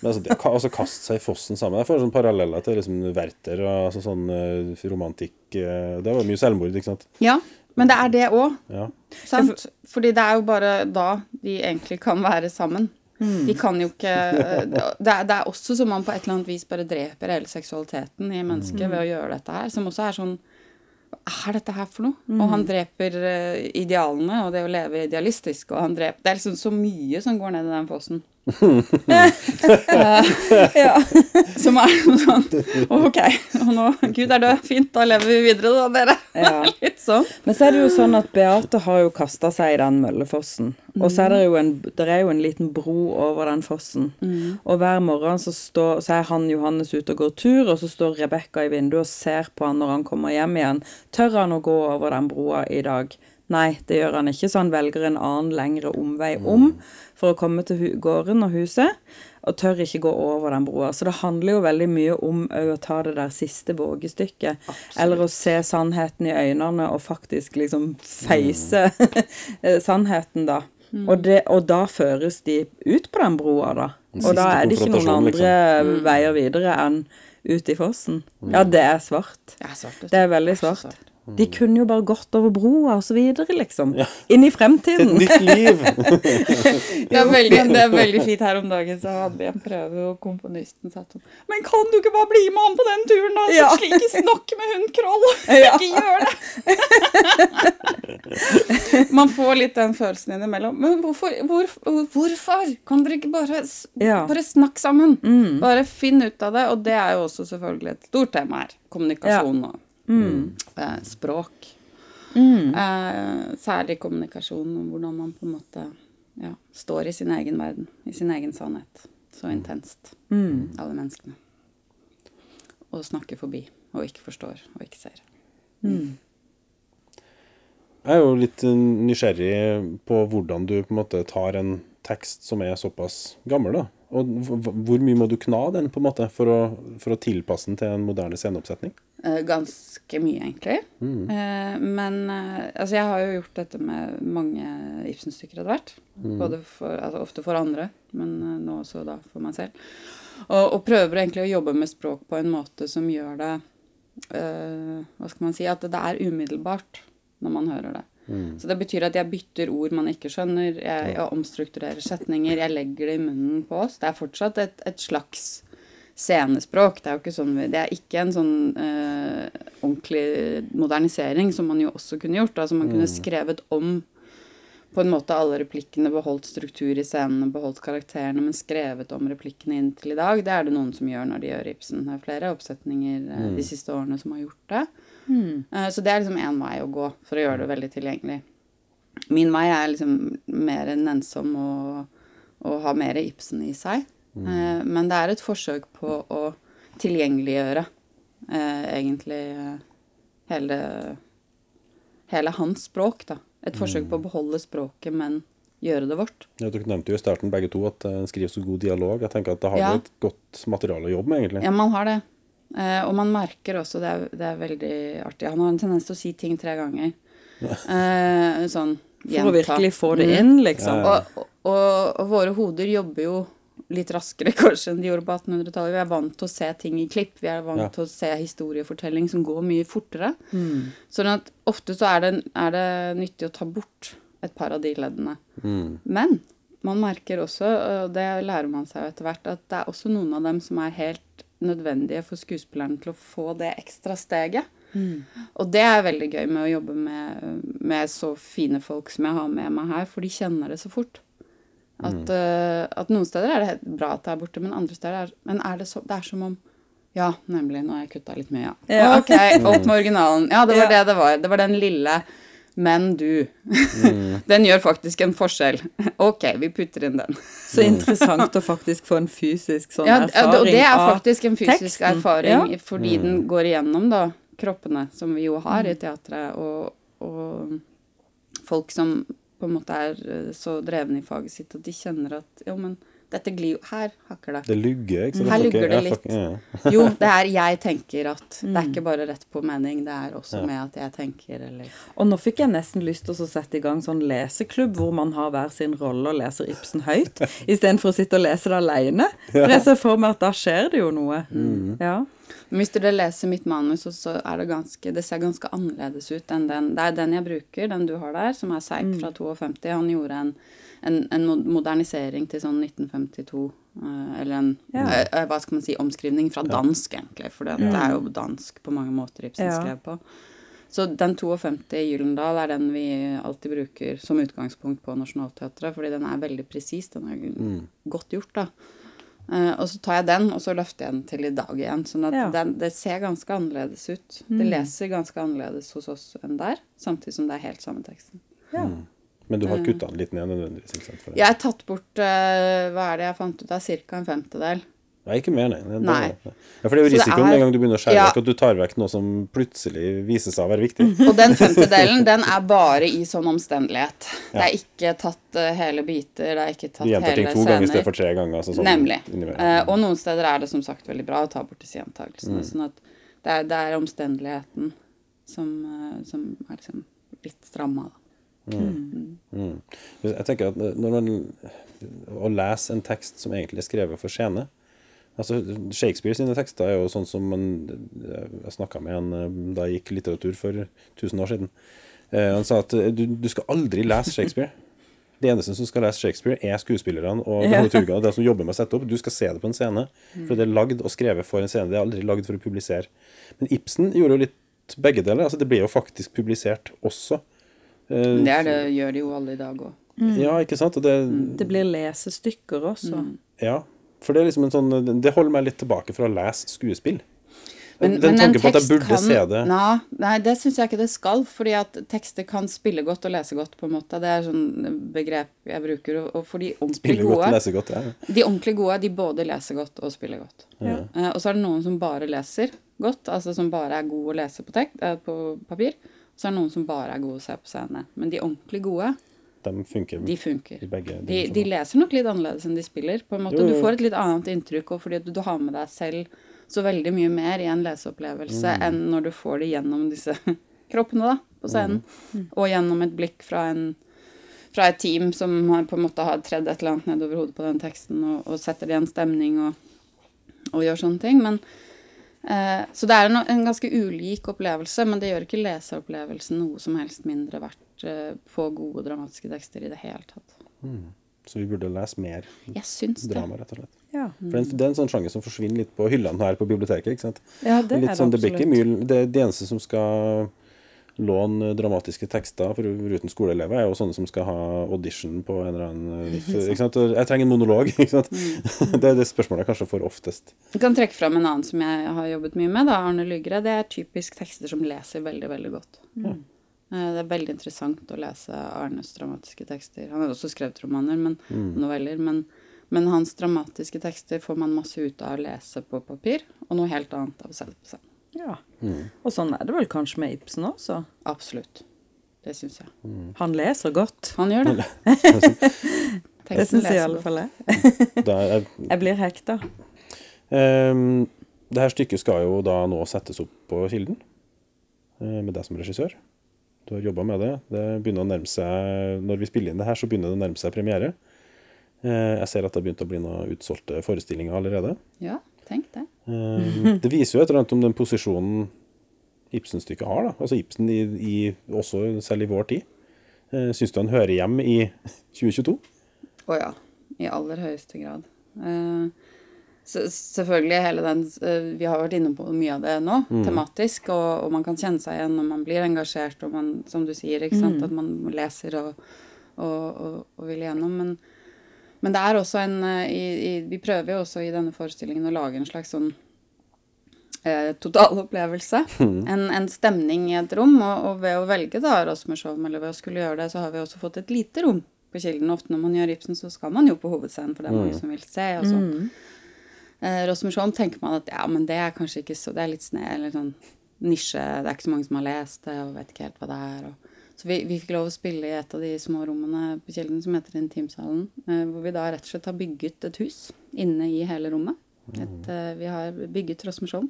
Men altså, det, altså kaste seg i fossen sammen. Jeg får sånn paralleller til liksom Werther og altså, sånn uh, romantikk uh, Det var mye selvmord, ikke sant? Ja, men det er det òg. Ja. Sant? Fordi det er jo bare da de egentlig kan være sammen. De kan jo ikke eh, det er, det er også som man på et eller annet vis bare dreper hele seksualiteten i mennesket ved å gjøre dette her. Som også er sånn Hva er dette her for noe? Og han dreper eh, idealene og det å leve idealistisk. Og han dreper Det er liksom så mye som går ned i den fossen. ja. Som er noe sånn Ok, og nå Gud er død. Fint, da lever vi videre, da, dere. Ja. Litt sånn. Men så er det jo sånn at Beate har jo kasta seg i den møllefossen. Og så er det jo en, der er jo en liten bro over den fossen. Og hver morgen så, står, så er han Johannes ute og går tur, og så står Rebekka i vinduet og ser på han når han kommer hjem igjen. Tør han å gå over den broa i dag? Nei, det gjør han ikke, så han velger en annen lengre omvei om for å komme til gården og huset, og tør ikke gå over den broa. Så det handler jo veldig mye om å ta det der siste vågestykket, eller å se sannheten i øynene og faktisk liksom feise sannheten, da. Og, det, og da føres de ut på den broa, da. Den Og da er det ikke noen andre andre veier videre enn ut i fossen. Ja, det er svart. Det er svart. vet du. Det er veldig svart. De kunne jo bare gått over broa og så videre, liksom. Ja. Inn i fremtiden. Et nytt liv! Det er, veldig, det er veldig fint. Her om dagen så hadde vi en prøve, og komponisten sa sånn Men kan du ikke bare bli med han på den turen, da? Så Ja. slik ikke snakke med hun Kroll! Ja. Ikke gjør det! Man får litt den følelsen innimellom. Men hvorfor, hvor, hvorfor? Kan dere ikke bare, Ja. bare snakke sammen? Bare finn ut av det. Og det er jo også selvfølgelig et stort tema her. Kommunikasjon og eh, språk. Eh, særlig kommunikasjon og hvordan man på en måte ja, står i sin egen verden, i sin egen sannhet. Så intenst, alle menneskene. Og snakker forbi, og ikke forstår, og ikke ser. Jeg er jo litt eh, nysgjerrig på hvordan du på en måte tar en tekst som er såpass gammel, da. Og hv- hv- hvor mye må du kna den på en måte for å, for å tilpasse den til en moderne sceneoppsetning? Eh, ganske mye, egentlig. Mm. men eh, altså, jeg har jo gjort dette med mange Ibsen-stykker etter hvert. Både for, altså, ofte for andre, men eh, nå også da for meg selv. Og, og prøver egentlig å jobbe med språk på en måte som gjør det eh, Hva skal man si? At det er umiddelbart når man hører det. Så det betyr at jeg bytter ord man ikke skjønner, jeg, jeg omstrukturerer setninger, jeg legger det i munnen på oss. Det er fortsatt et, et slags scenespråk. Det er jo ikke sånn, det er ikke en sånn eh, ordentlig modernisering som man jo også kunne gjort. Altså man kunne skrevet om på en måte alle replikkene, beholdt struktur i scenene, beholdt karakterene, men skrevet om replikkene inntil i dag. Det er det noen som gjør når de gjør Ibsen. Det er flere oppsetninger eh, de siste årene som har gjort det. Eh, så det er liksom én vei å gå for å gjøre det veldig tilgjengelig. Min vei er liksom mer nennsom og, og ha mer Ibsen i seg. Mm. men det er et forsøk på å tilgjengeliggjøre eh, egentlig hele, hele hans språk, da. Et forsøk på å beholde språket, men gjøre det vårt. Ja, dere nevnte jo i starten begge to at en skriver så god dialog. Jeg tenker at da har Ja. du et godt materiale å jobbe med, egentlig. Ja, man har det. Eh, og man merker også, det er, det er veldig artig, han har en tendens til å si ting tre ganger. Eh, sånn For å virkelig få det inn, liksom. Ja. Og, og, og våre hoder jobber jo litt raskere kanskje enn de gjorde på 1800-tallet. Vi er vant til å se ting i klipp. Vi er vant Ja. til å se historiefortelling som går mye fortere. Sånn at ofte så er det, er det nyttig å ta bort et par av de leddene. Mm. Men man merker også, og det lærer man seg jo etter hvert, at det er også noen av dem som er helt nødvendige for skuespilleren til å få det ekstra steget. Og det er veldig gøy med å jobbe med, med så fine folk som jeg har med meg her, for de kjenner det så fort. At, eh, at noen steder er det helt bra at det er borte, men andre steder er, men er det, så, det er som om Ja, nemlig. Nå har jeg kutta litt mye, ja. Ja. Ok, opp med originalen. Ja, det var Ja. det det var. Det var den lille men du. den gjør faktisk en forskjell. Ok, vi putter inn den. Så interessant å faktisk få en fysisk sånn Ja, erfaring og det er faktisk en fysisk teksten. erfaring, Ja. fordi den går igjennom da, kroppene, som vi jo har i teatret, og, og folk som på en måte er eh, så drevne i faget sitt at de kjenner at jo, men dette glir jo Her hakker det. Det lugger, ikke sant? Her er- lugger det litt. Jo, det er jeg tenker at Det er ikke bare rett på mening, det er også med at jeg tenker, eller Og nå fikk jeg nesten lyst til å sette i gang sånn leseklubb hvor man har hver sin rolle og leser Ibsen høyt, istedenfor å sitte og lese det alene. For jeg ser for meg at da skjer det jo noe. Ja. Men hvis dere leser mitt manus, så- så er det ganske Det ser ganske annerledes ut enn den. Det er den jeg bruker, den du har der, som er Seip fra 52. Han gjorde en, en, en modernisering til sånn 1952. eh, eller en Ja. eh, eh, hva skal man si, omskrivning fra dansk, egentlig. For det er jo dansk på mange måter Ibsen Ja. skrev på. Så den 52 i Gyllendal er den vi alltid bruker som utgangspunkt på Nationaltheatret, fordi den er veldig presis. Den er godt gjort, da. Eh, og så tar jeg den, og så løfter jeg den til i dag igjen. Sånn at Ja. Mm. den, det ser ganske annerledes ut. Det leser ganske annerledes hos oss enn der, samtidig som det er helt samme teksten. ja. Men du har Mm. kutta den litt ned nødvendigvis, ikke sant? Jeg har tatt bort eh, Hva er det jeg fant ut av? Ca. en femtedel. Nei, ikke mer, nei. Det- Nei. Ja, for det er jo risikoen med en gang du begynner å skjære Ja. vekk, at du tar vekk noe som plutselig viser seg å være viktig. Og den femtedelen, den er bare i sånn omstendighet. Det er ikke tatt eh, hele biter, det er ikke tatt hele scener. Du gjentar ting to ganger istedenfor for tre ganger. Altså sånn Nemlig. Eh, og noen steder er det som sagt veldig bra å ta bort disse gjentakelsene. Mm. Sånn at det er, det er omstendeligheten som, eh, som er liksom litt stramma, da. Mm. Jeg tenker at når man Å lese en tekst som egentlig er skrevet for scene altså Shakespeare sine tekster er jo sånn som man Jeg snakka med en eh, da jeg gikk litteratur for 1000 år siden. Eh, Han sa at eh, du, du skal aldri lese Shakespeare. Det eneste som skal lese Shakespeare, er skuespillerne og dramaturgene. De som jobber med å sette opp. Du skal se det på en scene. For det er lagd og skrevet for en scene. Det er aldri lagd for å publisere. Men Ibsen gjorde jo litt begge deler. altså Det ble jo faktisk publisert også. Eh, Det, er det gjør de jo alle i dag òg. Ja, ikke sant? Og det, Det blir lesestykker også. Mm. Ja, for det er liksom en sånn Det holder meg litt tilbake fra å lese skuespill. Men, Den men tanken på at jeg burde kan, se det Nei, nei det syns jeg ikke det skal. Fordi at tekster kan spille godt og lese godt, på en måte. Det er sånn begrep jeg bruker. Og, og for de ordentlig gode godt. Ja. De ordentlig gode, de både leser godt og spiller godt. Ja. Uh, og så er det noen som bare leser godt, altså som bare er god å lese på, tek uh, på papir. Så er det noen som bare er gode å se på scene. Men de ordentlig gode, De funker de funker. De, de leser nok litt annerledes enn de spiller. på en måte. Jo, jo. Du får et litt annet inntrykk, fordi du, du har med deg selv så veldig mye mer i en leseopplevelse Mm. enn når du får det gjennom disse kroppene da, på scenen. Mm. Og gjennom et blikk fra, en, fra et team som har, på en måte har tredd et eller annet nedover hodet på den teksten og, og setter det i en stemning og, og gjør sånne ting. Men, eh, så det er en, en ganske ulik opplevelse, men det gjør ikke leseropplevelsen noe som helst mindre verdt eh, på gode dramatiske tekster i det hele tatt. Så vi burde lese mer Jeg syns drama, rett og slett. Ja. For det er en- det er en sånn sjanger som forsvinner litt på hyllene her på biblioteket. ikke sant? Ja, det litt er det sånn, det blir ikke absolutt. mye, det, de eneste som skal låne dramatiske tekster for uten skoleelever, er jo sånne som skal ha audition på en eller annen? Jeg trenger en monolog. Mm. Det er det spørsmålet jeg kanskje får oftest. Jeg kan trekke fram en annen som jeg har jobbet mye med, da, Arne Lygre. Det er typisk tekster som leser veldig, veldig godt. Eh, Det er veldig interessant å lese Arnes dramatiske tekster. Han har også skrevet romaner, men, noveller, men, men hans dramatiske tekster får man masse ut av å lese på papir, og noe helt annet av å se det på scenen. Ja. Og sånn er det vel kanskje med Ibsen også. Absolutt. Det syns jeg. Han leser godt. Han gjør det. Det syns jeg i alle fall jeg. Jeg blir hekta. Um, det her stykket skal jo da nå settes opp på Kilden, eh, med deg som regissør. Du har jobba med det. Det begynner å nærme seg, Når vi spiller inn det her, så begynner det å nærme seg premiere. Eh, jeg ser at det har begynt å bli noen utsolgte forestillinger allerede. Ja, tenk det. Eh, det viser jo et eller annet om den posisjonen Ibsen-stykket har. da. Altså Ibsen i, i, også selv i vår tid. Uh, Syns du han hører hjem i 2022? Å ja. I aller høyeste grad. Eh, så, selvfølgelig hele den eh, Vi har vært inne på mye av det nå, tematisk, og, og man kan kjenne seg igjen når man blir engasjert, og man, som du sier, ikke sant, at man leser og, og, og, og vil igjennom. Men, men det er også en eh, i, i, Vi prøver jo også i denne forestillingen å lage en slags sånn eh, totalopplevelse. En, en stemning i et rom. Og, og ved å velge da Rosmersholm, eller ved å skulle gjøre det, så har vi også fått et lite rom på Kilden. Ofte når man gjør Ibsen, så skal man jo på hovedscenen, for det er mange som vil se. og sånn. Eh, Rosmersholm tenker man at ja, men det er kanskje ikke så Det er litt sne, eller sånn nisje. Det er ikke så mange som har lest det, og vet ikke helt hva det er. Og, så vi, vi fikk lov å spille i et av de små rommene på Kjelden som heter Intimsalen. Eh, hvor vi da rett og slett har bygget et hus inne i hele rommet. Et, eh, vi har bygget Rosmersholm,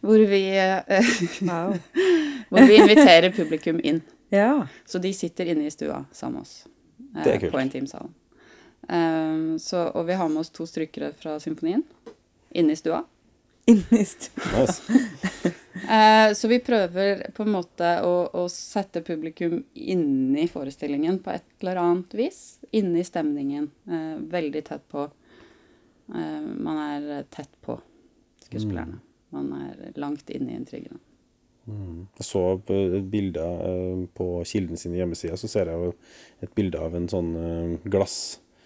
hvor vi, eh, Wow. hvor vi inviterer publikum inn. Ja. Så de sitter inne i stua sammen med oss eh, på Intimsalen. Um, så, og vi har med oss to strykere fra symfonien inne i stua. Inni stua. Nice. Eh, så vi prøver på en måte å, å sette publikum inni forestillingen på et eller annet vis. Inne i stemningen. Eh, veldig tett på. Eh, man er tett på skuespillerne. Man er langt inne i intrigene. Jeg så på et bilde eh, på Kilden sine hjemmesider, så ser jeg jo et bilde av en sånn eh,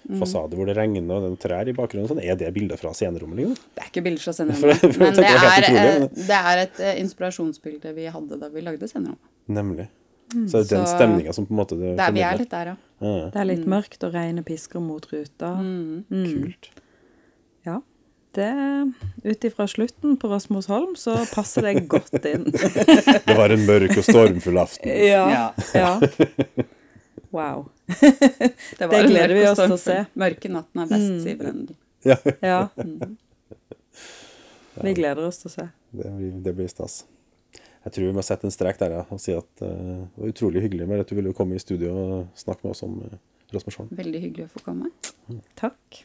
glassfasade hvor det regner og det er trær i bakgrunnen. Sånn. Er det bilder fra scenerommet? Liksom? Det er ikke bilder fra scenerommet, men det er utrolig, men... eh, det er et eh, inspirasjonsbilde vi hadde da vi lagde scenerommet. Nemlig. Så det er den Så- stemninga som på en måte det Det er, vi er litt der, ja. Ja, Det er litt mørkt, og regnet pisker mot ruta. Mm. Kult. Ja. Det, Ut ifra slutten på Rasmusholm så passer det godt inn. Det var en mørk og stormfull aften. Ja. ja. Wow. Det, Det gleder vi oss til å se. Mørke natten er best, sier Brendel. Ja, Ja. Vi gleder oss til å se. det blir, det blir stas. Jeg tror vi må sette en strek der ja, og si at uh, det var utrolig hyggelig med at du ville komme i studio og snakke med oss om uh, Rasmus Holm. Veldig hyggelig å få komme. Takk.